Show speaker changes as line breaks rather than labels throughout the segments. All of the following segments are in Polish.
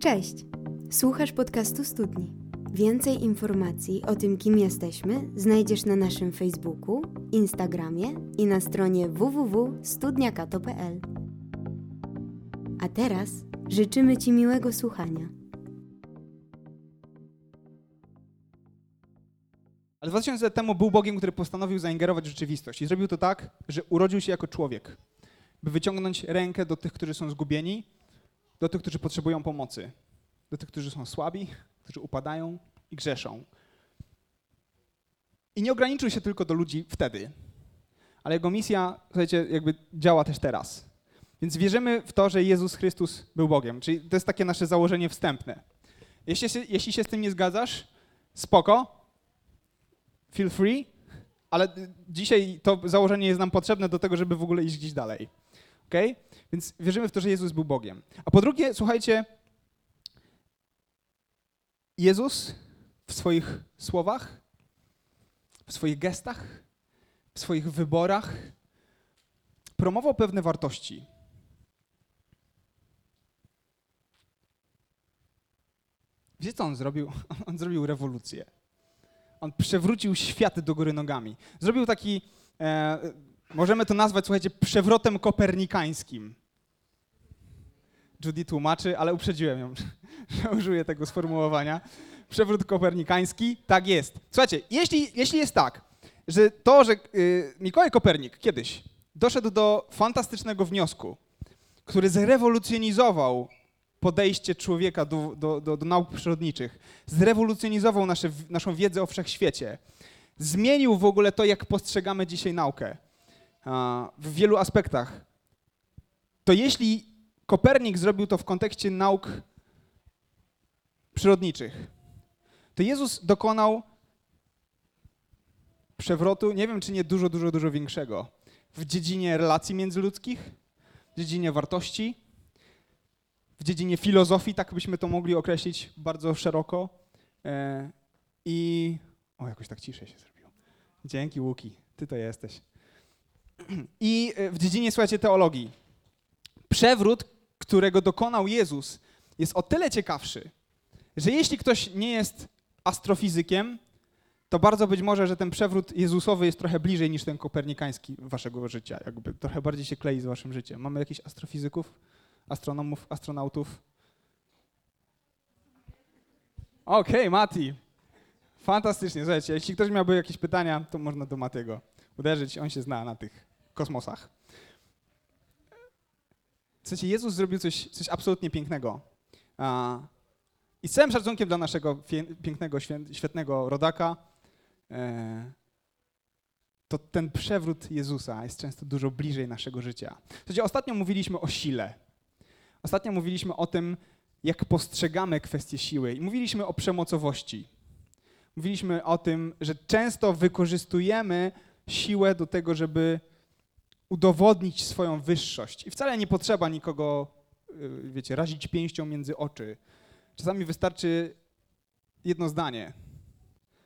Cześć! Słuchasz podcastu Studni. Więcej informacji o tym, kim jesteśmy, znajdziesz na naszym Facebooku, Instagramie i na stronie www.studniakato.pl. A teraz życzymy Ci miłego słuchania.
Ale 2000 lat temu był Bogiem, który postanowił zaingerować w rzeczywistość i zrobił to tak, że urodził się jako człowiek, by wyciągnąć rękę do tych, którzy są zgubieni, do tych, którzy potrzebują pomocy, do tych, którzy są słabi, którzy upadają i grzeszą. I nie ograniczył się tylko do ludzi wtedy, ale jego misja, słuchajcie, jakby działa też teraz. Więc wierzymy w to, że Jezus Chrystus był Bogiem, czyli to jest takie nasze założenie wstępne. Jeśli się, jeśli się z tym nie zgadzasz, spoko, feel free, ale dzisiaj to założenie jest nam potrzebne do tego, żeby w ogóle iść gdzieś dalej. ok? Więc wierzymy w to, że Jezus był Bogiem. A po drugie, słuchajcie, Jezus w swoich słowach, w swoich gestach, w swoich wyborach promował pewne wartości. Wiecie, co on zrobił? On zrobił rewolucję. On przewrócił świat do góry nogami. Zrobił taki, e, możemy to nazwać, słuchajcie, przewrotem kopernikańskim. Judy tłumaczy, ale uprzedziłem ją, że użyję tego sformułowania. Przewrót kopernikański, tak jest. Słuchajcie, jeśli, jeśli jest tak, że to, że y, Mikołaj Kopernik kiedyś doszedł do fantastycznego wniosku, który zrewolucjonizował podejście człowieka do, do, do, do nauk przyrodniczych, zrewolucjonizował nasze, naszą wiedzę o wszechświecie, zmienił w ogóle to, jak postrzegamy dzisiaj naukę w wielu aspektach. To jeśli Kopernik zrobił to w kontekście nauk przyrodniczych, to Jezus dokonał przewrotu, nie wiem czy nie dużo, dużo, dużo większego, w dziedzinie relacji międzyludzkich, w dziedzinie wartości, w dziedzinie filozofii, tak byśmy to mogli określić bardzo szeroko. E, I. O, jakoś tak ciszej się zrobiło. Dzięki, Łuki, ty to jesteś. I e, w dziedzinie, słuchajcie, teologii. Przewrót, którego dokonał Jezus, jest o tyle ciekawszy, że jeśli ktoś nie jest astrofizykiem, to bardzo być może, że ten przewrót Jezusowy jest trochę bliżej niż ten kopernikański waszego życia. Jakby trochę bardziej się klei z waszym życiem. Mamy jakichś astrofizyków? astronomów, astronautów? Okej, okay, Mati. Fantastycznie. Słuchajcie, jeśli ktoś miałby jakieś pytania, to można do Matiego uderzyć. On się zna na tych kosmosach. Słuchajcie, Jezus zrobił coś, coś absolutnie pięknego. I z całym szacunkiem dla naszego pięknego, świetnego rodaka, e, to ten przewrót Jezusa jest często dużo bliżej naszego życia. Słuchajcie, ostatnio mówiliśmy o sile. Ostatnio mówiliśmy o tym, jak postrzegamy kwestię siły i mówiliśmy o przemocowości. Mówiliśmy o tym, że często wykorzystujemy siłę do tego, żeby udowodnić swoją wyższość. I wcale nie potrzeba nikogo, y, wiecie, razić pięścią między oczy. Czasami wystarczy jedno zdanie,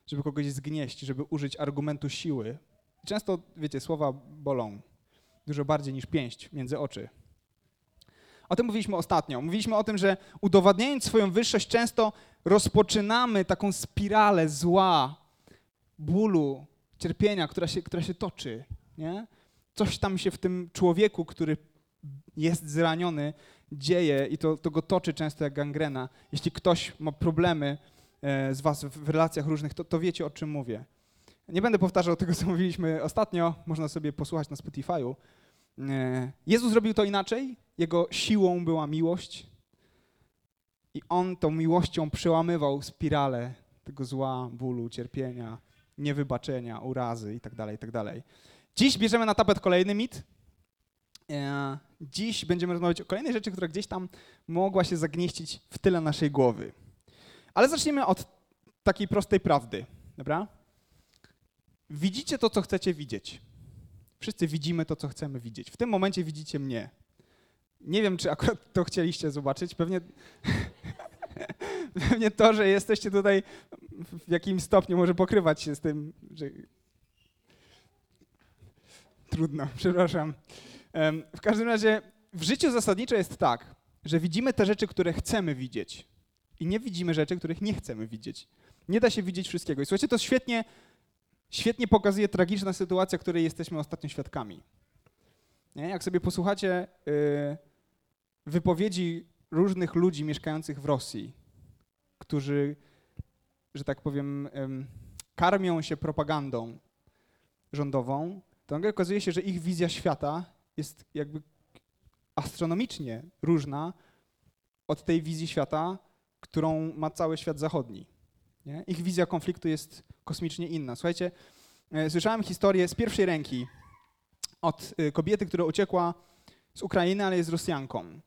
żeby kogoś zgnieść, żeby użyć argumentu siły. Często, wiecie, słowa bolą dużo bardziej niż pięść między oczy. O tym mówiliśmy ostatnio. Mówiliśmy o tym, że udowadniając swoją wyższość, często rozpoczynamy taką spiralę zła, bólu, cierpienia, która się, która się toczy. Nie? Coś tam się w tym człowieku, który jest zraniony, dzieje i to, to go toczy często jak gangrena. Jeśli ktoś ma problemy e, z was w relacjach różnych, to, to wiecie, o czym mówię. Nie będę powtarzał tego, co mówiliśmy ostatnio, można sobie posłuchać na Spotify'u. E, Jezus zrobił to inaczej, jego siłą była miłość i on tą miłością przełamywał spiralę tego zła, bólu, cierpienia, niewybaczenia, urazy itd., tak itd. Dziś bierzemy na tapet kolejny mit. E, dziś będziemy rozmawiać o kolejnej rzeczy, która gdzieś tam mogła się zagnieścić w tyle naszej głowy. Ale zaczniemy od takiej prostej prawdy, dobra? Widzicie to, co chcecie widzieć. Wszyscy widzimy to, co chcemy widzieć. W tym momencie widzicie mnie. Nie wiem, czy akurat to chcieliście zobaczyć. Pewnie, pewnie to, że jesteście tutaj w jakimś stopniu może pokrywać się z tym, że... Trudno, przepraszam. W każdym razie w życiu zasadniczo jest tak, że widzimy te rzeczy, które chcemy widzieć i nie widzimy rzeczy, których nie chcemy widzieć. Nie da się widzieć wszystkiego. I słuchajcie, to świetnie, świetnie pokazuje tragiczna sytuacja, której jesteśmy ostatnio świadkami. Nie? Jak sobie posłuchacie yy, wypowiedzi różnych ludzi mieszkających w Rosji, którzy, że tak powiem, yy, karmią się propagandą rządową, to nagle okazuje się, że ich wizja świata jest jakby astronomicznie różna od tej wizji świata, którą ma cały świat zachodni. Nie? Ich wizja konfliktu jest kosmicznie inna. Słuchajcie, e, słyszałem historię z pierwszej ręki od e, kobiety, która uciekła z Ukrainy, ale jest Rosjanką.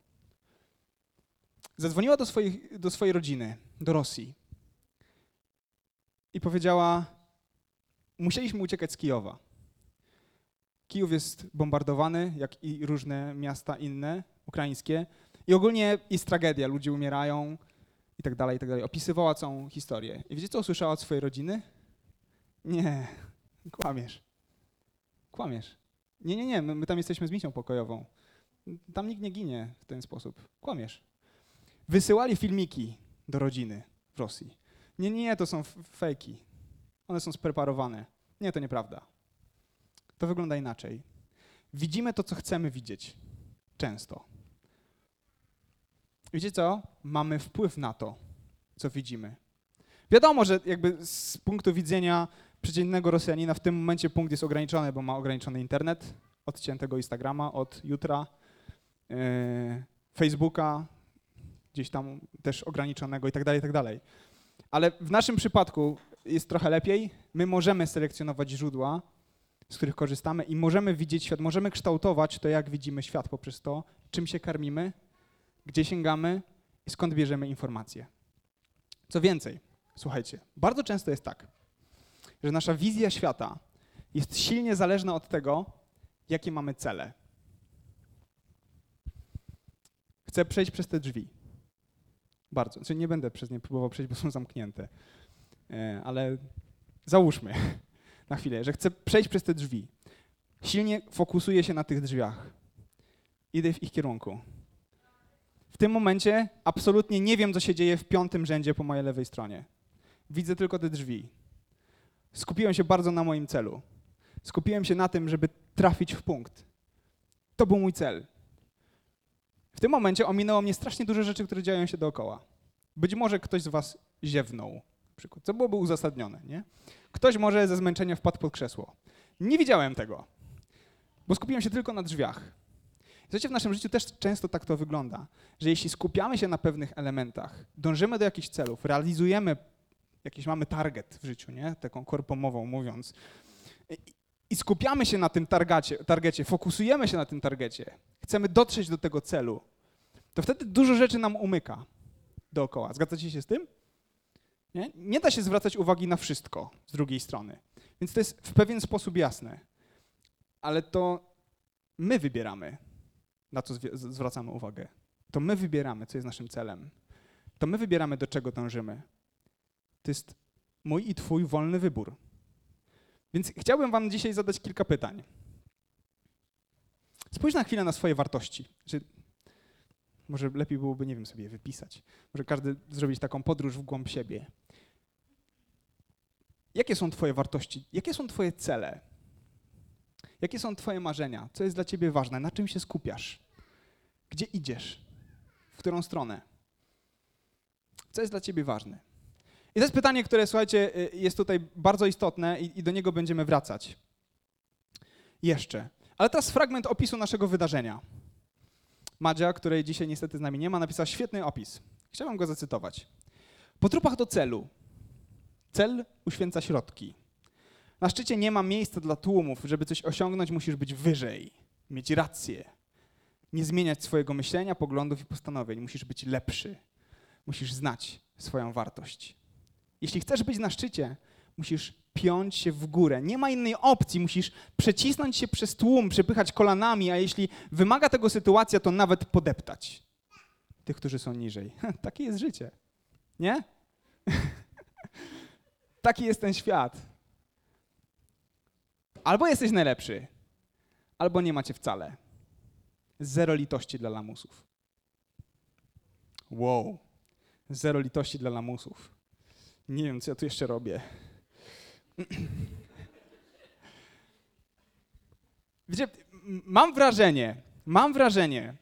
Zadzwoniła do, swoich, do swojej rodziny, do Rosji i powiedziała: Musieliśmy uciekać z Kijowa. Kijów jest bombardowany, jak i różne miasta inne, ukraińskie. I ogólnie jest tragedia, ludzie umierają i tak dalej, i tak dalej. Opisywała całą historię. I wiecie, co usłyszała od swojej rodziny? Nie, kłamiesz. Kłamiesz. Nie, nie, nie, my, my tam jesteśmy z misją pokojową. Tam nikt nie ginie w ten sposób. Kłamiesz. Wysyłali filmiki do rodziny w Rosji. Nie, nie, to są fejki. One są spreparowane. Nie, to nieprawda. To wygląda inaczej. Widzimy to, co chcemy widzieć. Często. Wiecie co? Mamy wpływ na to, co widzimy. Wiadomo, że jakby z punktu widzenia przeciętnego Rosjanina w tym momencie punkt jest ograniczony, bo ma ograniczony internet, odciętego Instagrama od jutra, yy, Facebooka, gdzieś tam też ograniczonego i tak dalej, i tak dalej. Ale w naszym przypadku jest trochę lepiej. My możemy selekcjonować źródła, z których korzystamy i możemy widzieć świat, możemy kształtować to, jak widzimy świat poprzez to, czym się karmimy, gdzie sięgamy i skąd bierzemy informacje. Co więcej, słuchajcie, bardzo często jest tak, że nasza wizja świata jest silnie zależna od tego, jakie mamy cele. Chcę przejść przez te drzwi. Bardzo. Czyli nie będę przez nie próbował przejść, bo są zamknięte. E, ale załóżmy na chwilę, że chcę przejść przez te drzwi. Silnie fokusuję się na tych drzwiach. Idę w ich kierunku. W tym momencie absolutnie nie wiem, co się dzieje w piątym rzędzie po mojej lewej stronie. Widzę tylko te drzwi. Skupiłem się bardzo na moim celu. Skupiłem się na tym, żeby trafić w punkt. To był mój cel. W tym momencie ominęło mnie strasznie dużo rzeczy, które dzieją się dookoła. Być może ktoś z was ziewnął, przykład, co byłoby uzasadnione. Nie? Ktoś może ze zmęczenia wpadł pod krzesło. Nie widziałem tego, bo skupiłem się tylko na drzwiach. Słuchajcie, w naszym życiu też często tak to wygląda, że jeśli skupiamy się na pewnych elementach, dążymy do jakichś celów, realizujemy jakiś mamy target w życiu, nie? taką korpomową mówiąc, i, skupiamy się na tym targecie, targecie, fokusujemy się na tym targecie, chcemy dotrzeć do tego celu, to wtedy dużo rzeczy nam umyka dookoła. Zgadzacie się z tym? Nie? nie da się zwracać uwagi na wszystko z drugiej strony. Więc to jest w pewien sposób jasne. Ale to my wybieramy, na co zwracamy uwagę. To my wybieramy, co jest naszym celem. To my wybieramy, do czego dążymy. To jest mój i Twój wolny wybór. Więc chciałbym Wam dzisiaj zadać kilka pytań. Spójrz na chwilę na swoje wartości. Może lepiej byłoby, nie wiem, sobie wypisać. Może każdy zrobić taką podróż w głąb siebie. Jakie są Twoje wartości? Jakie są Twoje cele? Jakie są Twoje marzenia? Co jest dla Ciebie ważne? Na czym się skupiasz? Gdzie idziesz? W którą stronę? Co jest dla Ciebie ważne? I to jest pytanie, które, słuchajcie, y, jest tutaj bardzo istotne i, i do niego będziemy wracać. Jeszcze. Ale teraz fragment opisu naszego wydarzenia. Madzia, której dzisiaj niestety z nami nie ma, napisała świetny opis. Chciałbym go zacytować. Po trupach do celu. Cel uświęca środki. Na szczycie nie ma miejsca dla tłumów. Żeby coś osiągnąć, musisz być wyżej, mieć rację. Nie zmieniać swojego myślenia, poglądów i postanowień. Musisz być lepszy. Musisz znać swoją wartość. Jeśli chcesz być na szczycie, musisz piąć się w górę. Nie ma innej opcji. Musisz przecisnąć się przez tłum, przepychać kolanami, a jeśli wymaga tego sytuacja, to nawet podeptać tych, którzy są niżej. Takie jest życie. Nie? Taki jest ten świat. Albo jesteś najlepszy, albo nie macie wcale. Zero litości dla lamusów. Wow. Zero litości dla lamusów. Nie wiem, co ja tu jeszcze robię. Wiecie, mam wrażenie, mam wrażenie,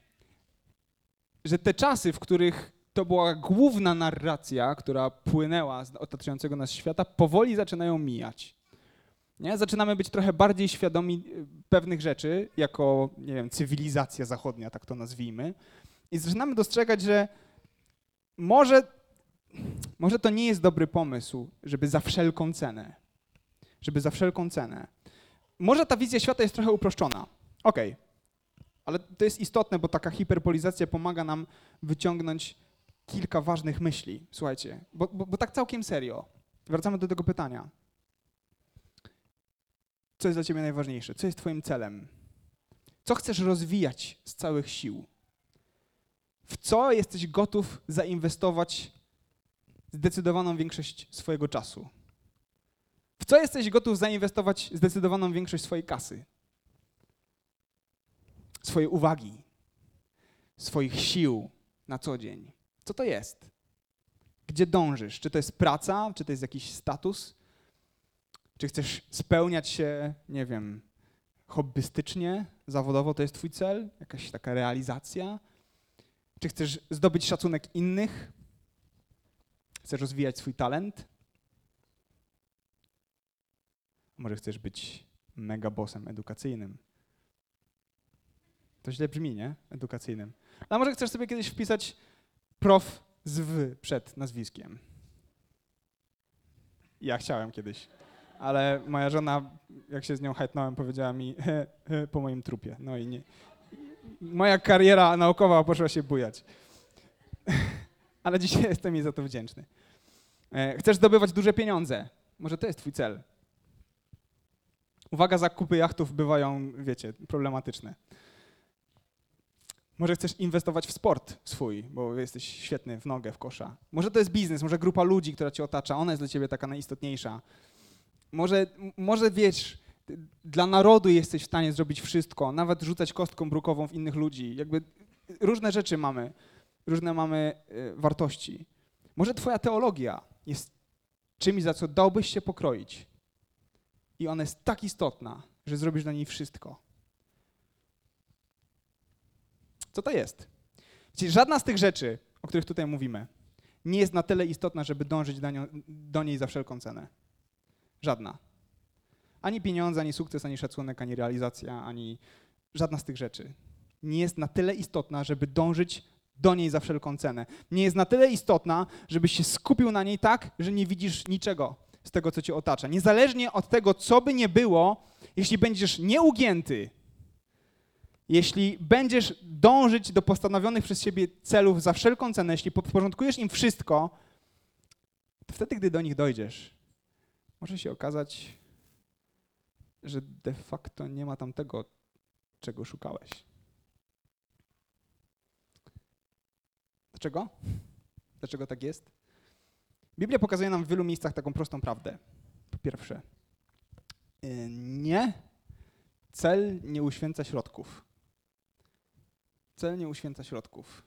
że te czasy, w których to była główna narracja, która płynęła z otaczającego nas świata, powoli zaczynają mijać. Nie? Zaczynamy być trochę bardziej świadomi y, pewnych rzeczy, jako, nie wiem, cywilizacja zachodnia, tak to nazwijmy. I zaczynamy dostrzegać, że może, może to nie jest dobry pomysł, żeby za wszelką cenę, żeby za wszelką cenę. Może ta wizja świata jest trochę uproszczona. Okej. Ale to jest istotne, bo taka hiperpolizacja pomaga nam wyciągnąć kilka ważnych myśli. Słuchajcie, bo, bo, bo tak całkiem serio. Wracamy do tego pytania. Co jest dla ciebie najważniejsze? Co jest twoim celem? Co chcesz rozwijać z całych sił? W co jesteś gotów zainwestować zdecydowaną większość swojego czasu? W co jesteś gotów zainwestować zdecydowaną większość swojej kasy? Swojej uwagi, swoich sił na co dzień. Co to jest? Gdzie dążysz? Czy to jest praca, czy to jest jakiś status? Czy chcesz spełniać się, nie wiem, hobbystycznie, zawodowo to jest twój cel? Jakaś taka realizacja? Czy chcesz zdobyć szacunek innych? Chcesz rozwijać swój talent? Może chcesz być mega bossem edukacyjnym? To źle brzmi, nie? Edukacyjnym. A może chcesz sobie kiedyś wpisać prof z w przed nazwiskiem? Ja chciałem kiedyś, ale moja żona, jak się z nią hajtnąłem, powiedziała mi he, he, po moim trupie. No i nie. Moja kariera naukowa poszła się bujać. Ale dzisiaj jestem jej za to wdzięczny. E, Chcesz zdobywać duże pieniądze? Może to jest twój cel. Uwaga, zakupy jachtów bywają, wiecie, problematyczne. Może chcesz inwestować w sport swój, bo jesteś świetny w nogę, w kosza. Może to jest biznes, może grupa ludzi, która cię otacza, ona jest dla ciebie taka najistotniejsza. Może, może wiesz, dla narodu jesteś w stanie zrobić wszystko, nawet rzucać kostką brukową w innych ludzi. Jakby różne rzeczy mamy, różne mamy y, wartości. Może twoja teologia jest czymś, za co dałbyś się pokroić. I ona jest tak istotna, że zrobisz dla niej wszystko. Co to jest? Czyli żadna z tych rzeczy, o których tutaj mówimy, nie jest na tyle istotna, żeby dążyć do, nią, do niej za wszelką cenę. Żadna. Ani pieniądze, ani sukces, ani szacunek, ani realizacja, ani żadna z tych rzeczy nie jest na tyle istotna, żeby dążyć do niej za wszelką cenę. Nie jest na tyle istotna, żebyś się skupił na niej tak, że nie widzisz niczego z tego, co cię otacza. Niezależnie od tego, co by nie było, jeśli będziesz nieugięty, jeśli będziesz dążyć do postanowionych przez siebie celów za wszelką cenę, jeśli podporządkujesz im wszystko, to wtedy, gdy do nich dojdziesz, może się okazać, że de facto nie ma tam tego, czego szukałeś. Dlaczego? Dlaczego tak jest? Biblia pokazuje nam w wielu miejscach taką prostą prawdę. Po pierwsze, y, nie, cel nie uświęca środków. Cel nie uświęca środków.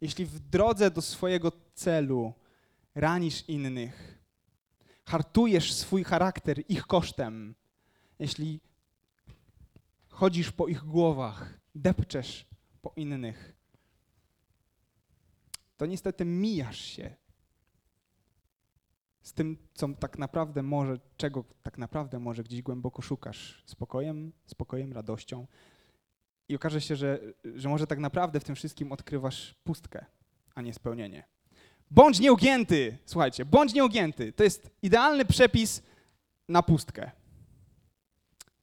Jeśli w drodze do swojego celu ranisz innych, hartujesz swój charakter ich kosztem, jeśli chodzisz po ich głowach, depczesz po innych, to niestety mijasz się z tym, co tak naprawdę może, czego tak naprawdę może gdzieś głęboko szukasz. Spokojem, spokojem, radością. I okaże się, że, że może tak naprawdę w tym wszystkim odkrywasz pustkę, a nie spełnienie. Bądź nieugięty, słuchajcie, bądź nieugięty. To jest idealny przepis na pustkę,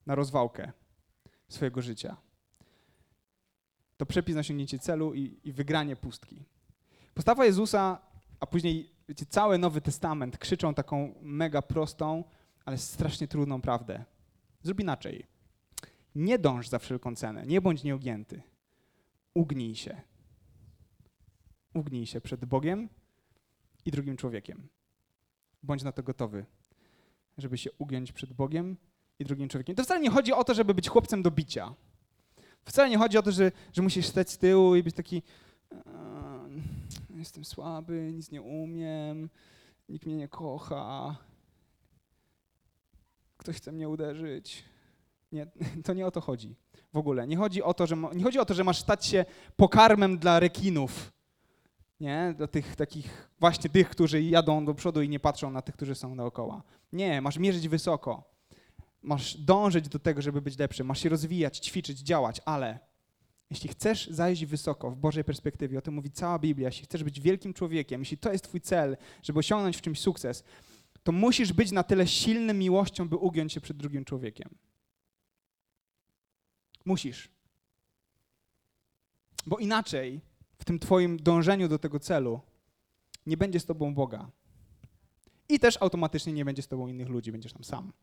na rozwałkę swojego życia. To przepis na osiągnięcie celu i, i wygranie pustki. Postawa Jezusa, a później wiecie, cały Nowy Testament krzyczą taką mega prostą, ale strasznie trudną prawdę. Zrób inaczej. Nie dąż za wszelką cenę, nie bądź nieugięty. Ugnij się. Ugnij się przed Bogiem i drugim człowiekiem. Bądź na to gotowy, żeby się ugiąć przed Bogiem i drugim człowiekiem. To wcale nie chodzi o to, żeby być chłopcem do bicia. Wcale nie chodzi o to, że, że musisz stać z tyłu i być taki. "Eee, jestem słaby, nic nie umiem, nikt mnie nie kocha, ktoś chce mnie uderzyć. Nie, to nie o to chodzi. W ogóle. Nie chodzi o to, że, nie chodzi o to, że masz stać się pokarmem dla rekinów. Nie? Dla tych takich, właśnie tych, którzy jadą do przodu i nie patrzą na tych, którzy są dookoła. Nie, masz mierzyć wysoko. Masz dążyć do tego, żeby być lepszy. Masz się rozwijać, ćwiczyć, działać, ale jeśli chcesz zajść wysoko w Bożej perspektywie, o tym mówi cała Biblia, jeśli chcesz być wielkim człowiekiem, jeśli to jest twój cel, żeby osiągnąć w czymś sukces, to musisz być na tyle silnym miłością, by ugiąć się przed drugim człowiekiem. Musisz. Bo inaczej w tym Twoim dążeniu do tego celu nie będzie z Tobą Boga. I też automatycznie nie będzie z Tobą innych ludzi, będziesz tam sam.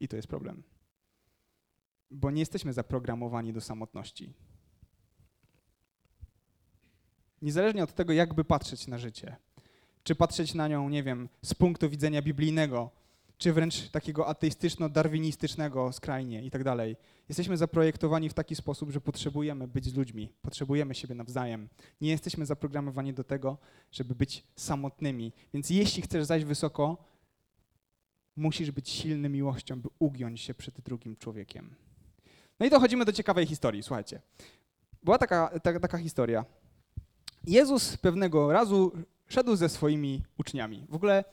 I to jest problem. Bo nie jesteśmy zaprogramowani do samotności. Niezależnie od tego, jakby patrzeć na życie, czy patrzeć na nią, nie wiem, z punktu widzenia biblijnego, czy wręcz takiego ateistyczno-darwinistycznego skrajnie i tak dalej. Jesteśmy zaprojektowani w taki sposób, że potrzebujemy być z ludźmi, potrzebujemy siebie nawzajem. Nie jesteśmy zaprogramowani do tego, żeby być samotnymi. Więc jeśli chcesz zajść wysoko, musisz być silny miłością, by ugiąć się przed drugim człowiekiem. No i dochodzimy do ciekawej historii, słuchajcie. Była taka, taka, taka historia. Jezus pewnego razu szedł ze swoimi uczniami. W ogóle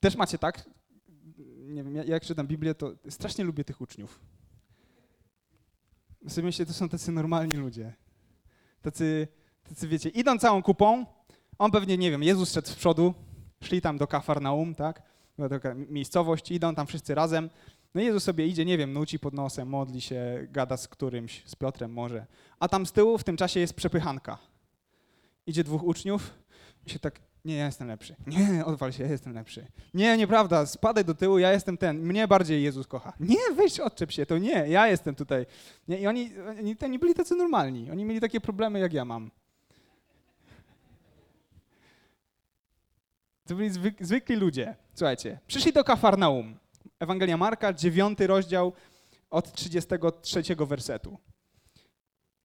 też macie tak? Nie wiem, jak czytam Biblię, to strasznie lubię tych uczniów. Sobie myślę, to są tacy normalni ludzie. Tacy, tacy, wiecie, idą całą kupą, on pewnie, nie wiem, Jezus szedł z przodu, szli tam do Kafarnaum, tak? Była taka miejscowość, idą tam wszyscy razem. No Jezus sobie idzie, nie wiem, nuci pod nosem, modli się, gada z którymś, z Piotrem może. A tam z tyłu w tym czasie jest przepychanka. Idzie dwóch uczniów i się tak nie, ja jestem lepszy. Nie, odwal się, ja jestem lepszy. Nie, nieprawda, spadaj do tyłu, ja jestem ten. Mnie bardziej Jezus kocha. Nie, weź, odczep się, to nie, ja jestem tutaj. Nie, I oni, oni, oni byli tacy normalni. Oni mieli takie problemy, jak ja mam. To byli zwyk, zwykli ludzie. Słuchajcie, przyszli do Kafarnaum. Ewangelia Marka, dziewiąty rozdział od 33 wersetu.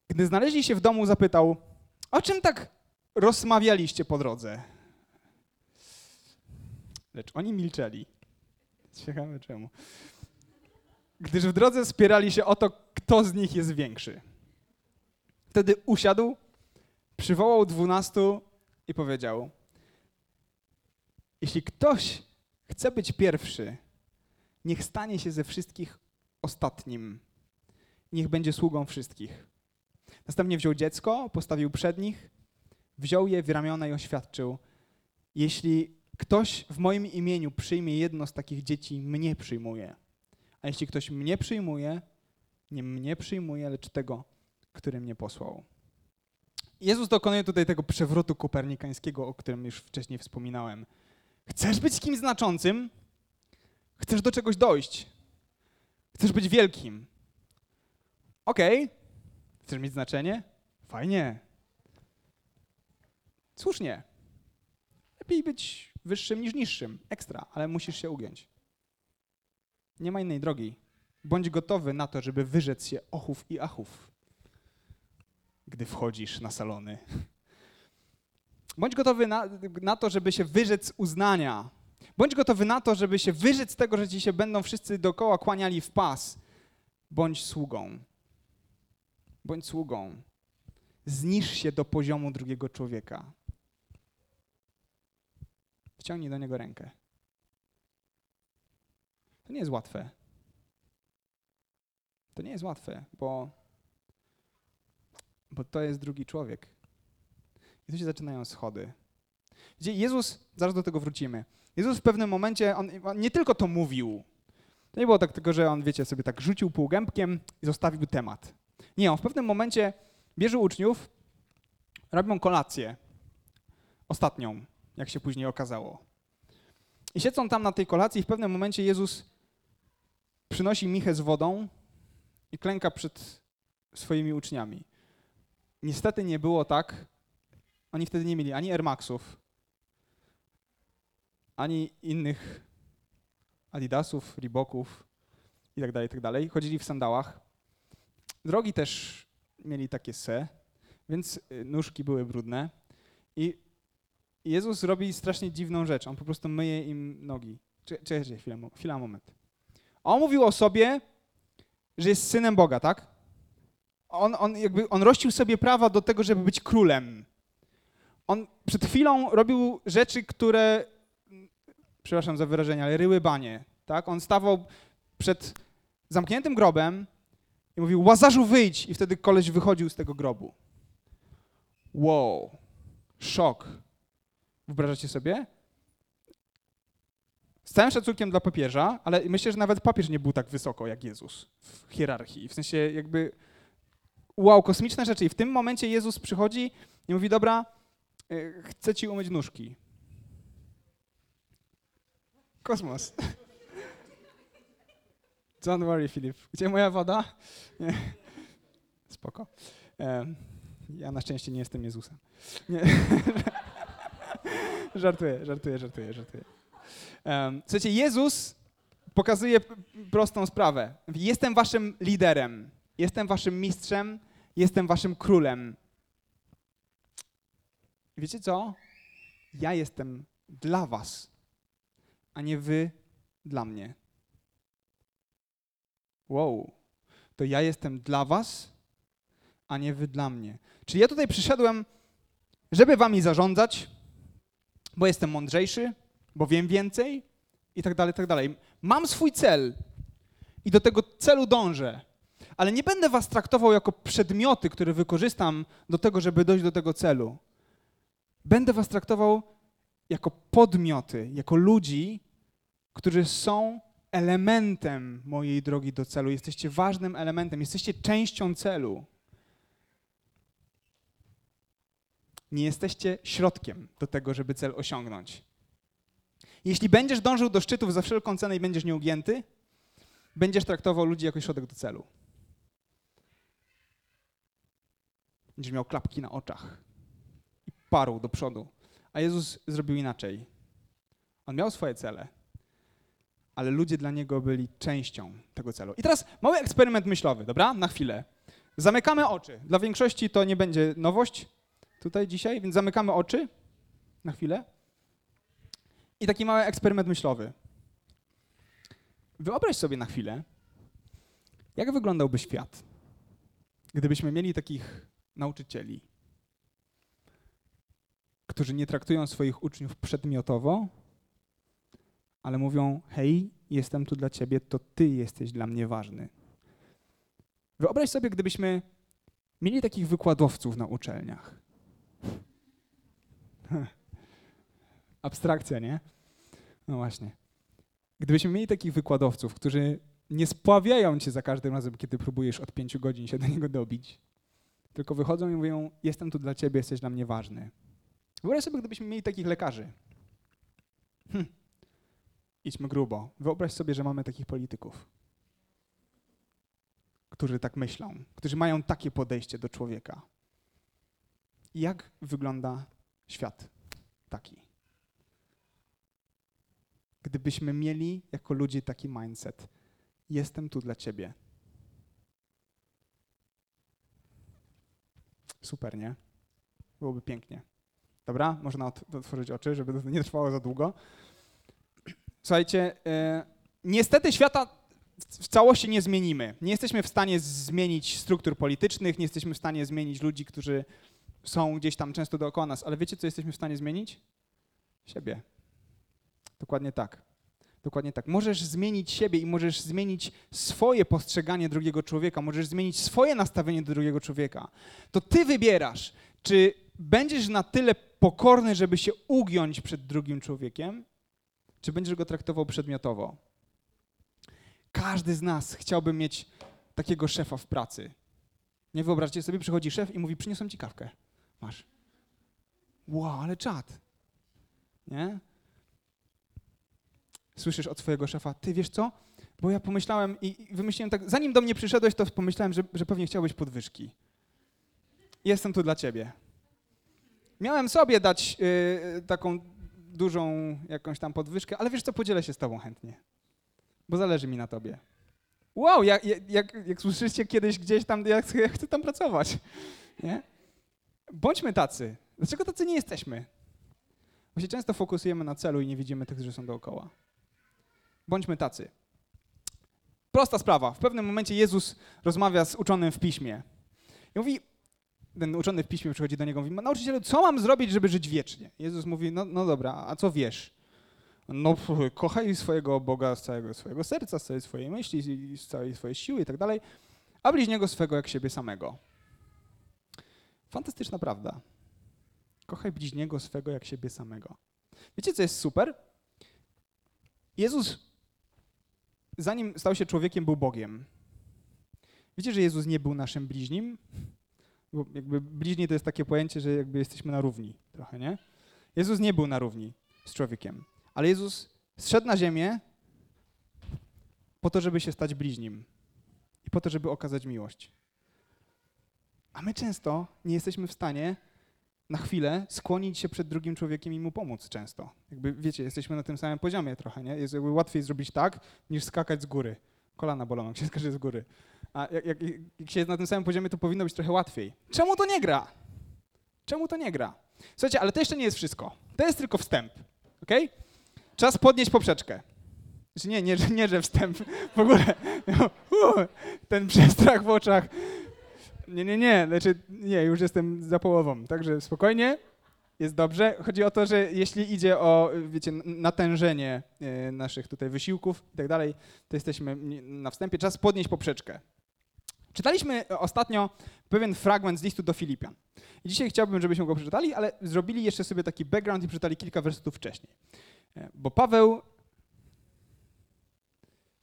Gdy znaleźli się w domu, zapytał, o czym tak rozmawialiście po drodze? Lecz oni milczeli. Ciekawe czemu. Gdyż w drodze spierali się o to, kto z nich jest większy. Wtedy usiadł, przywołał dwunastu i powiedział: Jeśli ktoś chce być pierwszy, niech stanie się ze wszystkich ostatnim. Niech będzie sługą wszystkich. Następnie wziął dziecko, postawił przed nich, wziął je w ramiona i oświadczył: Jeśli ktoś w moim imieniu przyjmie jedno z takich dzieci, mnie przyjmuje. A jeśli ktoś mnie przyjmuje, nie mnie przyjmuje, lecz tego, który mnie posłał. Jezus dokonuje tutaj tego przewrotu kopernikańskiego, o którym już wcześniej wspominałem. Chcesz być kimś znaczącym? Chcesz do czegoś dojść? Chcesz być wielkim? Okej. Okay. Chcesz mieć znaczenie? Fajnie. Słusznie. Lepiej być wyższym niż niższym, ekstra, ale musisz się ugiąć. Nie ma innej drogi. Bądź gotowy na to, żeby wyrzec się ochów i achów, gdy wchodzisz na salony. Bądź gotowy na, na to, żeby się wyrzec uznania. Bądź gotowy na to, żeby się wyrzec tego, że ci się będą wszyscy dookoła kłaniali w pas. Bądź sługą. Bądź sługą. Znisz się do poziomu drugiego człowieka. Wciągnij do niego rękę. To nie jest łatwe. To nie jest łatwe, bo, bo to jest drugi człowiek. I tu się zaczynają schody. Gdzie Jezus, zaraz do tego wrócimy. Jezus w pewnym momencie, on, on, nie tylko to mówił. To nie było tak tylko, że on, wiecie, sobie tak rzucił półgębkiem i zostawił temat. Nie, on w pewnym momencie bierze uczniów, robią kolację. Ostatnią jak się później okazało. I siedzą tam na tej kolacji i w pewnym momencie Jezus przynosi michę z wodą i klęka przed swoimi uczniami. Niestety nie było tak, oni wtedy nie mieli ani Air Maxów, ani innych Adidasów, Reeboków i tak tak dalej. Chodzili w sandałach. Drogi też mieli takie se, więc y, nóżki były brudne. I Jezus robi strasznie dziwną rzecz. On po prostu myje im nogi. Czekajcie chwilę, chwila, moment. On mówił o sobie, że jest synem Boga, tak? On, on, jakby, on rościł sobie prawa do tego, żeby być królem. On przed chwilą robił rzeczy, które, przepraszam za wyrażenie, ale ryły banie. Tak? On stawał przed zamkniętym grobem i mówił, Łazarzu wyjdź! I wtedy koleś wychodził z tego grobu. Wow, szok. Wyobrażacie sobie? Z całym szacunkiem dla papieża, ale myślę, że nawet papież nie był tak wysoko jak Jezus w hierarchii. W sensie jakby wow, kosmiczne rzeczy. I w tym momencie Jezus przychodzi i mówi, dobra, y, chcę ci umyć nóżki. Kosmos. Don't worry, Filip. Gdzie moja woda? Nie. Spoko. Ja na szczęście nie jestem Jezusem. Nie. żartuję, żartuję, żartuję, żartuję. Słuchajcie, Jezus pokazuje prostą sprawę. Jestem waszym liderem, jestem waszym mistrzem, jestem waszym królem. Wiecie co? Ja jestem dla was, a nie wy dla mnie. Wow. To ja jestem dla was, a nie wy dla mnie. Czyli ja tutaj przyszedłem, żeby wami zarządzać, bo jestem mądrzejszy, bo wiem więcej i tak dalej, tak dalej. Mam swój cel i do tego celu dążę, ale nie będę was traktował jako przedmioty, które wykorzystam do tego, żeby dojść do tego celu. Będę was traktował jako podmioty, jako ludzi, którzy są elementem mojej drogi do celu. Jesteście ważnym elementem, jesteście częścią celu. Nie jesteście środkiem do tego, żeby cel osiągnąć. Jeśli będziesz dążył do szczytów za wszelką cenę i będziesz nieugięty, będziesz traktował ludzi jako środek do celu. Będziesz miał klapki na oczach i parł do przodu. A Jezus zrobił inaczej. On miał swoje cele, ale ludzie dla niego byli częścią tego celu. I teraz mały eksperyment myślowy, dobra? Na chwilę. Zamykamy oczy. Dla większości to nie będzie nowość tutaj dzisiaj, więc zamykamy oczy na chwilę. I taki mały eksperyment myślowy. Wyobraź sobie na chwilę, jak wyglądałby świat, gdybyśmy mieli takich nauczycieli, którzy nie traktują swoich uczniów przedmiotowo, ale mówią: Hej, jestem tu dla ciebie, to ty jesteś dla mnie ważny. Wyobraź sobie, gdybyśmy mieli takich wykładowców na uczelniach. Abstrakcja, nie? No właśnie. Gdybyśmy mieli takich wykładowców, którzy nie spławiają cię za każdym razem, kiedy próbujesz od pięciu godzin się do niego dobić, tylko wychodzą i mówią: Jestem tu dla ciebie, jesteś dla mnie ważny. Wyobraź sobie, gdybyśmy mieli takich lekarzy. Hm. Idźmy grubo. Wyobraź sobie, że mamy takich polityków, którzy tak myślą, którzy mają takie podejście do człowieka. Jak wygląda świat taki? Gdybyśmy mieli jako ludzie taki mindset, jestem tu dla ciebie. Super, nie? Byłoby pięknie. Dobra, można otworzyć oczy, żeby to nie trwało za długo. Słuchajcie, yy, niestety świata w całości nie zmienimy. Nie jesteśmy w stanie zmienić struktur politycznych, nie jesteśmy w stanie zmienić ludzi, którzy są gdzieś tam często dookoła nas, ale wiecie, co jesteśmy w stanie zmienić? Siebie. Dokładnie tak. Dokładnie tak. Możesz zmienić siebie i możesz zmienić swoje postrzeganie drugiego człowieka, możesz zmienić swoje nastawienie do drugiego człowieka. To ty wybierasz, czy będziesz na tyle pokorny, żeby się ugiąć przed drugim człowiekiem, czy będziesz go traktował przedmiotowo. Każdy z nas chciałby mieć takiego szefa w pracy. Nie wyobraźcie sobie, przychodzi szef i mówi, przyniosłem ci kawkę. Masz. Wow, ale czad. Nie? Słyszysz od swojego szefa, ty wiesz co? Bo ja pomyślałem i wymyśliłem tak, zanim do mnie przyszedłeś, to pomyślałem, że, że pewnie chciałbyś podwyżki. Jestem tu dla ciebie. Miałem sobie dać yy, taką dużą jakąś tam podwyżkę, ale wiesz co, podzielę się z tobą chętnie, bo zależy mi na tobie. Wow, jak, jak, jak, słyszycie kiedyś gdzieś tam, ja chcę, ja chcę tam pracować. Nie? Bądźmy tacy. Dlaczego tacy nie jesteśmy? Bo się często fokusujemy na celu i nie widzimy tych, którzy są dookoła. Bądźmy tacy. Prosta sprawa. W pewnym momencie Jezus rozmawia z uczonym w piśmie. I mówi, ten uczony w piśmie przychodzi do niego i mówi, nauczycielu, co mam zrobić, żeby żyć wiecznie? Jezus mówi, no, no dobra, a co wiesz? No, kochaj swojego Boga z całego swojego serca, z całej swojej myśli, z całej swojej siły i tak dalej, a bliźniego swego jak siebie samego. Fantastyczna prawda. Kochaj bliźniego swego jak siebie samego. Wiecie, co jest super? Jezus, zanim stał się człowiekiem, był Bogiem. Wiecie, że Jezus nie był naszym bliźnim? Bo jakby bliźni to jest takie pojęcie, że jakby jesteśmy na równi trochę, nie? Jezus nie był na równi z człowiekiem, ale Jezus zszedł na ziemię po to, żeby się stać bliźnim i po to, żeby okazać miłość. A my często nie jesteśmy w stanie na chwilę skłonić się przed drugim człowiekiem i mu pomóc często. Jakby, wiecie, jesteśmy na tym samym poziomie trochę, nie? Jest jakby łatwiej zrobić tak, niż skakać z góry. Kolana bolą, jak się skacze z góry. A jak, jak, jak się jest na tym samym poziomie, to powinno być trochę łatwiej. Czemu to nie gra? Czemu to nie gra? Słuchajcie, ale to jeszcze nie jest wszystko. To jest tylko wstęp, ok? Czas podnieść poprzeczkę. Znaczy nie, nie, nie, że wstęp w ogóle. Ten przestrach w oczach. Nie, nie, nie, znaczy nie, już jestem za połową, także spokojnie, jest dobrze. Chodzi o to, że jeśli idzie o, wiecie, natężenie e, naszych tutaj wysiłków i tak dalej, to jesteśmy na wstępie. Czas podnieść poprzeczkę. Czytaliśmy ostatnio pewien fragment z listu do Filipian. I dzisiaj chciałbym, żebyśmy go przeczytali, ale zrobili jeszcze sobie taki background i przeczytali kilka wersetów wcześniej. E, bo Paweł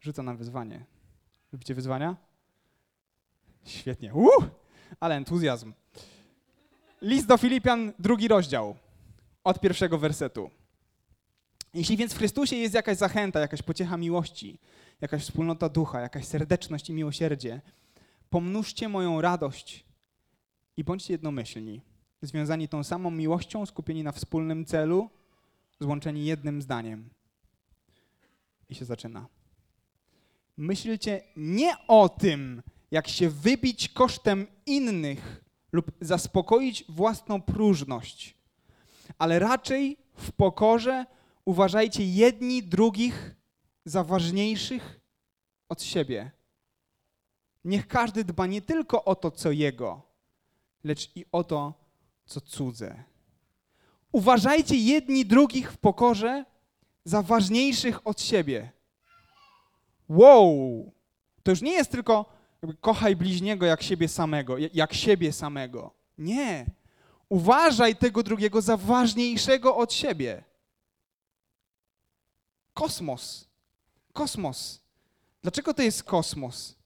rzuca nam wyzwanie. Lubicie wyzwania? Świetnie. Uh! Ale entuzjazm. List do Filipian, drugi rozdział, od pierwszego wersetu. Jeśli więc w Chrystusie jest jakaś zachęta, jakaś pociecha miłości, jakaś wspólnota ducha, jakaś serdeczność i miłosierdzie, pomnóżcie moją radość i bądźcie jednomyślni, związani tą samą miłością, skupieni na wspólnym celu, złączeni jednym zdaniem. I się zaczyna. Myślcie nie o tym, jak się wybić kosztem innych lub zaspokoić własną próżność, ale raczej w pokorze uważajcie jedni drugich za ważniejszych od siebie. Niech każdy dba nie tylko o to, co jego, lecz i o to, co cudze. Uważajcie jedni drugich w pokorze za ważniejszych od siebie. Wow! To już nie jest tylko kochaj bliźniego jak siebie samego, jak siebie samego. Nie. Uważaj tego drugiego za ważniejszego od siebie. Kosmos. Kosmos. Dlaczego to jest kosmos?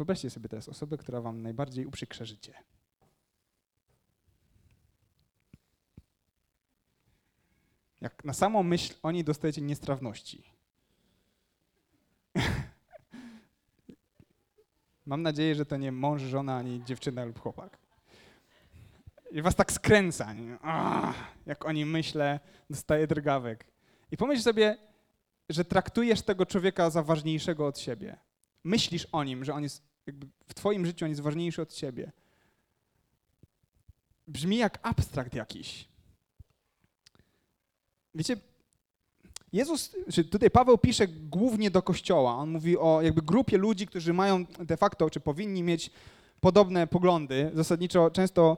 Wyobraźcie sobie teraz osobę, która wam najbardziej uprzykrza życie. Jak na samą myśl o niej dostajecie niestrawności. Mam nadzieję, że to nie mąż, żona, ani dziewczyna lub chłopak. I was tak skręca. Nie? jak o nim myślę, dostaję drgawek. I pomyśl sobie, że traktujesz tego człowieka za ważniejszego od siebie. Myślisz o nim, że on jest jakby w twoim życiu on jest ważniejszy od ciebie. Brzmi jak abstrakt jakiś. Wiecie, Jezus, czy tutaj Paweł pisze głównie do kościoła. On mówi o jakby grupie ludzi, którzy mają de facto, czy powinni mieć podobne poglądy. Zasadniczo często,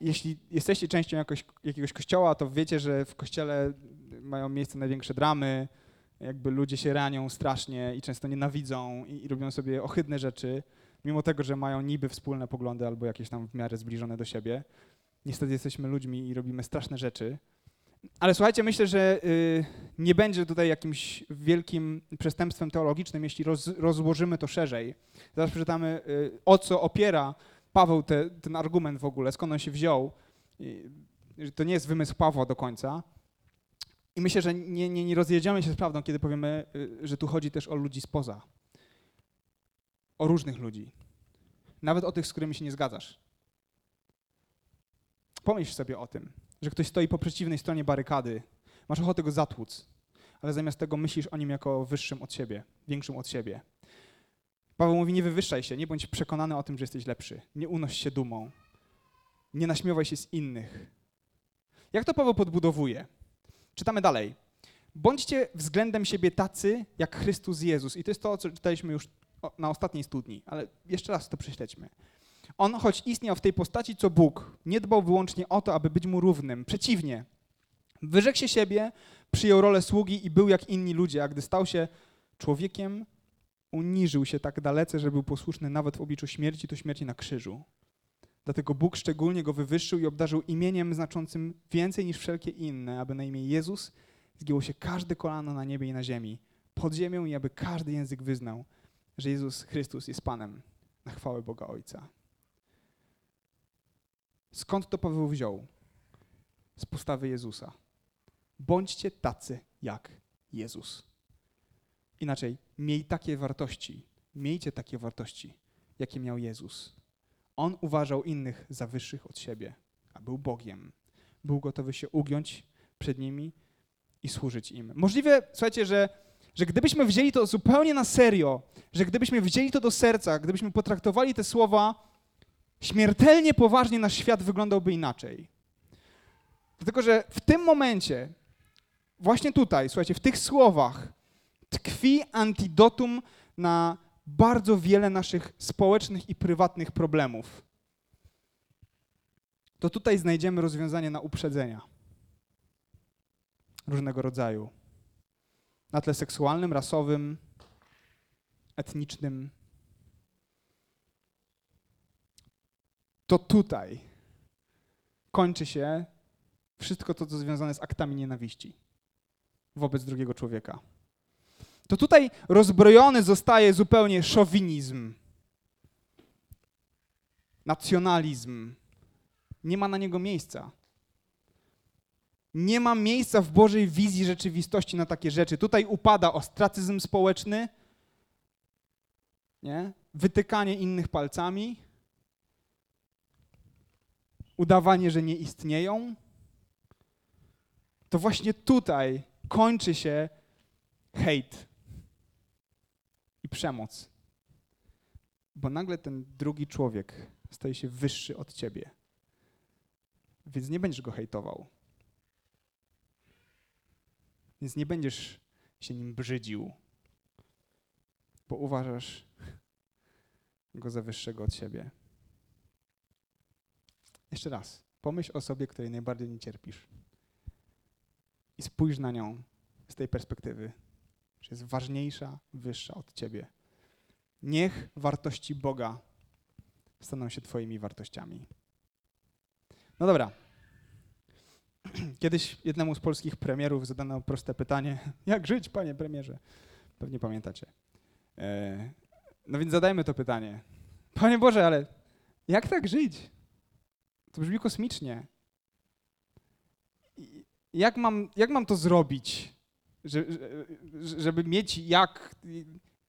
jeśli jesteście częścią jakoś, jakiegoś kościoła, to wiecie, że w kościele mają miejsce największe dramy, jakby ludzie się ranią strasznie i często nienawidzą i, i robią sobie ohydne rzeczy, mimo tego, że mają niby wspólne poglądy albo jakieś tam w miarę zbliżone do siebie. Niestety jesteśmy ludźmi i robimy straszne rzeczy. Ale słuchajcie, myślę, że y, nie będzie tutaj jakimś wielkim przestępstwem teologicznym, jeśli roz, rozłożymy to szerzej. Zaraz przeczytamy, y, o co opiera Paweł te, ten argument w ogóle, skąd on się wziął. To nie jest wymysł Pawła do końca. I myślę, że nie, nie, nie rozjedziemy się z prawdą, kiedy powiemy, y, że tu chodzi też o ludzi spoza. O różnych ludzi. Nawet o tych, z którymi się nie zgadzasz. Pomyśl sobie o tym że ktoś stoi po przeciwnej stronie barykady, masz ochotę go zatłuc, ale zamiast tego myślisz o nim jako wyższym od siebie, większym od siebie. Paweł mówi: Nie wywyższaj się, nie bądź przekonany o tym, że jesteś lepszy. Nie unoś się dumą. Nie naśmiewaj się z innych. Jak to Paweł podbudowuje? Czytamy dalej. Bądźcie względem siebie tacy, jak Chrystus Jezus. I to jest to, co czytaliśmy już na ostatniej studni, ale jeszcze raz to prześledźmy. On, choć istniał w tej postaci co Bóg, nie dbał wyłącznie o to, aby być mu równym. Przeciwnie, wyrzekł się siebie, przyjął rolę sługi i był jak inni ludzie, a gdy stał się człowiekiem, uniżył się tak dalece, że był posłuszny nawet w obliczu śmierci, to śmierci na krzyżu. Dlatego Bóg szczególnie go wywyższył i obdarzył imieniem znaczącym więcej niż wszelkie inne, aby na imię Jezus zgięło się każde kolano na niebie i na ziemi, pod ziemią i aby każdy język wyznał, że Jezus Chrystus jest Panem, na chwałę Boga Ojca. Skąd to Paweł wziął? Z postawy Jezusa. Bądźcie tacy jak Jezus. Inaczej, miej takie wartości, miejcie takie wartości, jakie miał Jezus. On uważał innych za wyższych od siebie, a był Bogiem. Był gotowy się ugiąć przed nimi i służyć im. Możliwe, słuchajcie, że, że gdybyśmy wzięli to zupełnie na serio, że gdybyśmy wzięli to do serca, gdybyśmy potraktowali te słowa śmiertelnie poważnie, nasz świat wyglądałby inaczej. Dlatego, że w tym momencie, właśnie tutaj, słuchajcie, w tych słowach tkwi antidotum na bardzo wiele naszych społecznych i prywatnych problemów. To tutaj znajdziemy rozwiązanie na uprzedzenia różnego rodzaju. Na tle seksualnym, rasowym, etnicznym. To tutaj kończy się wszystko to, co związane z aktami nienawiści wobec drugiego człowieka. To tutaj rozbrojony zostaje zupełnie szowinizm, nacjonalizm. Nie ma na niego miejsca. Nie ma miejsca w Bożej wizji rzeczywistości na takie rzeczy. Tutaj upada ostracyzm społeczny, nie? wytykanie innych palcami, udawanie, że nie istnieją. To właśnie tutaj kończy się hejt i przemoc. Bo nagle ten drugi człowiek staje się wyższy od ciebie. Więc nie będziesz go hejtował. Więc nie będziesz się nim brzydził, bo uważasz go za wyższego od siebie. Jeszcze raz, pomyśl o sobie, której najbardziej nie cierpisz. I spójrz na nią z tej perspektywy, że jest ważniejsza, wyższa od ciebie. Niech wartości Boga staną się Twoimi wartościami. No dobra. Kiedyś jednemu z polskich premierów zadano proste pytanie: Jak żyć, panie premierze? Pewnie pamiętacie. E, no więc zadajmy to pytanie. Panie Boże, ale jak tak żyć? To brzmi kosmicznie. Jak mam, jak mam to zrobić, żeby mieć jak,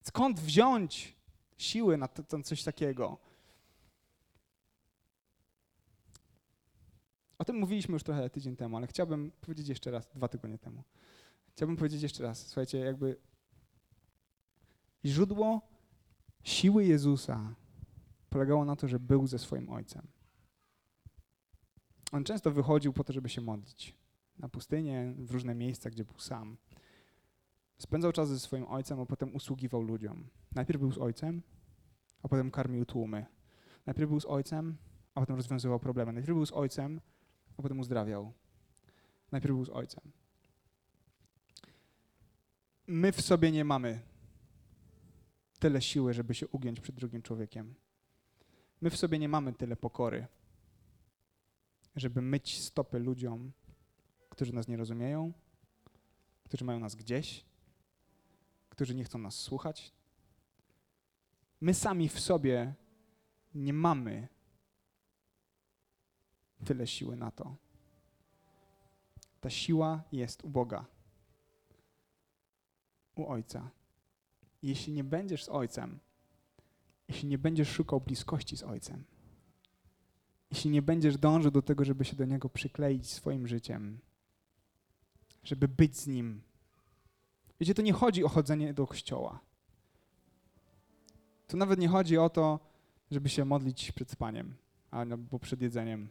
skąd wziąć siły na to coś takiego? O tym mówiliśmy już trochę tydzień temu, ale chciałbym powiedzieć jeszcze raz, dwa tygodnie temu. Chciałbym powiedzieć jeszcze raz, słuchajcie, jakby źródło siły Jezusa polegało na to, że był ze swoim Ojcem. On często wychodził po to, żeby się modlić. Na pustynię, w różne miejsca, gdzie był sam. Spędzał czas ze swoim ojcem, a potem usługiwał ludziom. Najpierw był z ojcem, a potem karmił tłumy. Najpierw był z ojcem, a potem rozwiązywał problemy. Najpierw był z ojcem, a potem uzdrawiał. Najpierw był z ojcem. My w sobie nie mamy tyle siły, żeby się ugiąć przed drugim człowiekiem. My w sobie nie mamy tyle pokory, żeby myć stopy ludziom, którzy nas nie rozumieją, którzy mają nas gdzieś, którzy nie chcą nas słuchać. My sami w sobie nie mamy tyle siły na to. Ta siła jest u Boga, u Ojca. Jeśli nie będziesz z Ojcem, jeśli nie będziesz szukał bliskości z Ojcem, jeśli nie będziesz dążył do tego, żeby się do Niego przykleić swoim życiem, żeby być z Nim, Wiecie, to nie chodzi o chodzenie do kościoła. Tu nawet nie chodzi o to, żeby się modlić przed spaniem albo przed jedzeniem.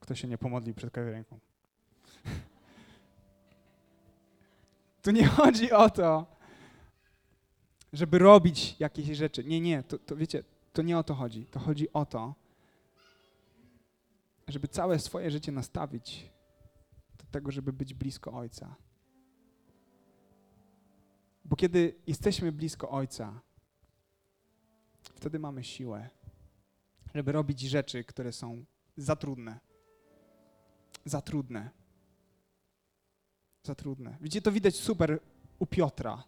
Kto się nie pomodlił przed kawiarenką? Tu nie chodzi o to, żeby robić jakieś rzeczy. Nie, nie, to, to wiecie, to nie o to chodzi. To chodzi o to, żeby całe swoje życie nastawić tego, żeby być blisko Ojca. Bo kiedy jesteśmy blisko Ojca, wtedy mamy siłę, żeby robić rzeczy, które są za trudne. Za trudne. Za trudne. Widzicie, to widać super u Piotra.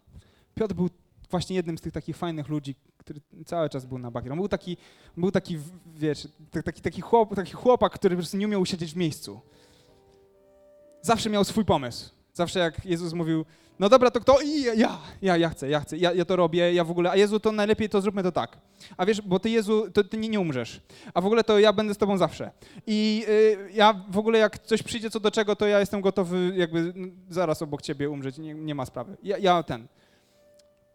Piotr był właśnie jednym z tych takich fajnych ludzi, który cały czas był na bakier. On był taki, był taki wiesz, taki, taki, chłop, taki chłopak, który po prostu nie umiał usiedzieć w miejscu. Zawsze miał swój pomysł. Zawsze jak Jezus mówił, no dobra, to kto? I ja, ja, ja chcę, ja chcę, ja, ja to robię, ja w ogóle, a Jezu, to najlepiej to zróbmy to tak. A wiesz, bo ty Jezu, to ty nie, nie umrzesz. A w ogóle to ja będę z tobą zawsze. I y, ja w ogóle jak coś przyjdzie co do czego, to ja jestem gotowy jakby zaraz obok ciebie umrzeć, nie, nie ma sprawy. Ja, ja ten.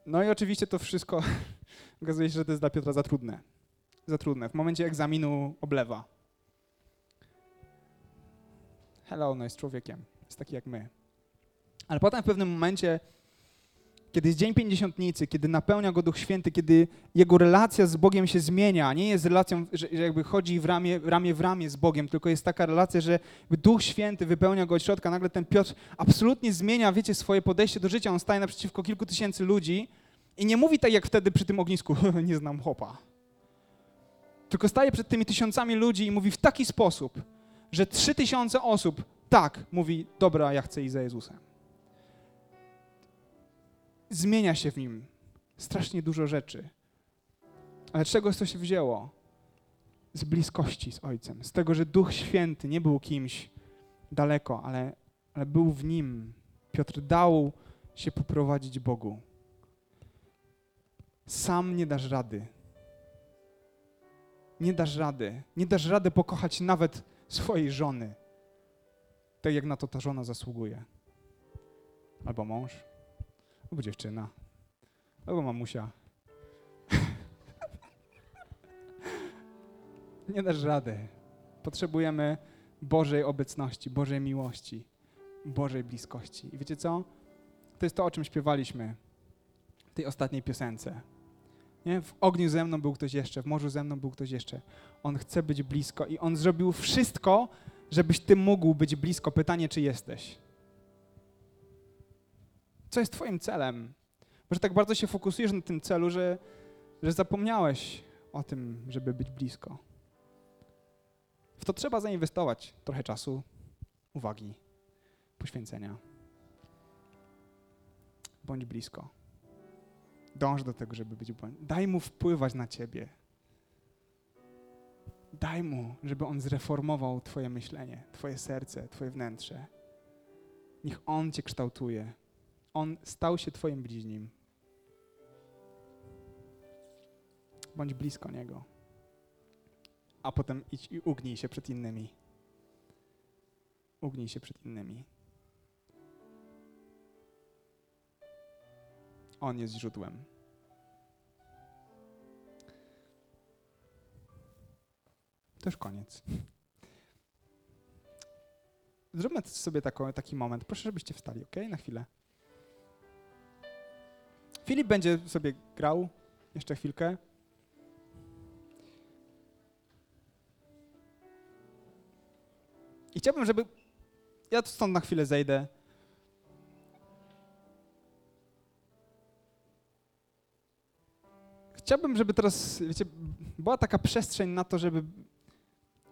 No i oczywiście to wszystko okazuje się, że to jest dla Piotra za trudne. Za trudne. W momencie egzaminu oblewa. Hello, no jest człowiekiem. Jest taki jak my. Ale potem w pewnym momencie, kiedy jest Dzień Pięćdziesiątnicy, kiedy napełnia go Duch Święty, kiedy jego relacja z Bogiem się zmienia, nie jest relacją, że, że jakby chodzi w ramię, ramię w ramię z Bogiem, tylko jest taka relacja, że Duch Święty wypełnia go od środka, nagle ten Piotr absolutnie zmienia, wiecie, swoje podejście do życia. On staje naprzeciwko kilku tysięcy ludzi i nie mówi tak jak wtedy przy tym ognisku, nie znam chłopa. Tylko staje przed tymi tysiącami ludzi i mówi w taki sposób, że trzy tysiące osób tak mówi, dobra, ja chcę iść za Jezusem zmienia się w nim strasznie dużo rzeczy. Ale czego to się wzięło? Z bliskości z Ojcem, z tego, że Duch Święty nie był kimś daleko, ale, ale był w nim. Piotr dał się poprowadzić Bogu. Sam nie dasz rady. Nie dasz rady. Nie dasz rady pokochać nawet swojej żony, tak jak na to ta żona zasługuje. Albo mąż albo dziewczyna, albo mamusia. Nie dasz rady. Potrzebujemy Bożej obecności, Bożej miłości, Bożej bliskości. I wiecie co? To jest to, o czym śpiewaliśmy w tej ostatniej piosence. Nie? W ogniu ze mną był ktoś jeszcze, w morzu ze mną był ktoś jeszcze. On chce być blisko i on zrobił wszystko, żebyś ty mógł być blisko. Pytanie, czy jesteś. Co jest Twoim celem? Może tak bardzo się fokusujesz na tym celu, że, że zapomniałeś o tym, żeby być blisko. W to trzeba zainwestować trochę czasu, uwagi, poświęcenia. Bądź blisko. Dąż do tego, żeby być blisko. Daj mu wpływać na ciebie. Daj mu, żeby on zreformował Twoje myślenie, Twoje serce, Twoje wnętrze. Niech on Cię kształtuje. On stał się Twoim bliźnim. Bądź blisko Niego. A potem idź i ugnij się przed innymi. Ugnij się przed innymi. On jest źródłem. To już koniec. Zróbmy sobie taki moment. Proszę, żebyście wstali, ok? Na chwilę. Filip będzie sobie grał jeszcze chwilkę. I chciałbym, żeby. Ja tu stąd na chwilę zejdę. Chciałbym, żeby teraz, wiecie, była taka przestrzeń na to, żeby,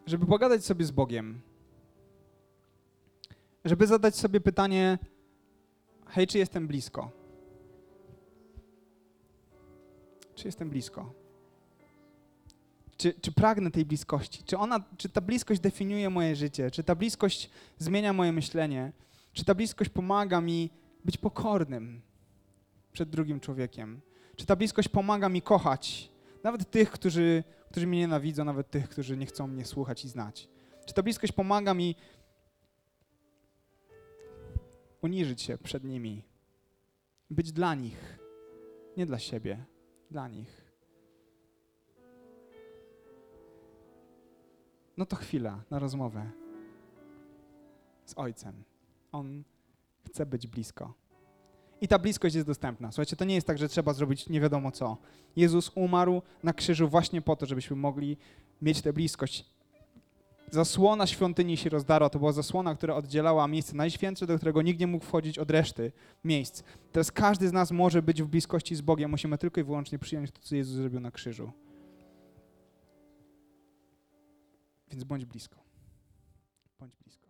żeby pogadać sobie z Bogiem. Żeby zadać sobie pytanie: hej, czy jestem blisko? Czy jestem blisko? Czy, czy pragnę tej bliskości? Czy, ona, czy ta bliskość definiuje moje życie? Czy ta bliskość zmienia moje myślenie? Czy ta bliskość pomaga mi być pokornym przed drugim człowiekiem? Czy ta bliskość pomaga mi kochać nawet tych, którzy, którzy mnie nienawidzą, nawet tych, którzy nie chcą mnie słuchać i znać? Czy ta bliskość pomaga mi uniżyć się przed nimi, być dla nich, nie dla siebie, dla nich. No to chwila na rozmowę z Ojcem. On chce być blisko. I ta bliskość jest dostępna. Słuchajcie, to nie jest tak, że trzeba zrobić nie wiadomo co. Jezus umarł na krzyżu właśnie po to, żebyśmy mogli mieć tę bliskość. Zasłona świątyni się rozdarła. To była zasłona, która oddzielała miejsce najświętsze, do którego nikt nie mógł wchodzić od reszty miejsc. Teraz każdy z nas może być w bliskości z Bogiem. Musimy tylko i wyłącznie przyjąć to, co Jezus zrobił na krzyżu. Więc bądź blisko. Bądź blisko.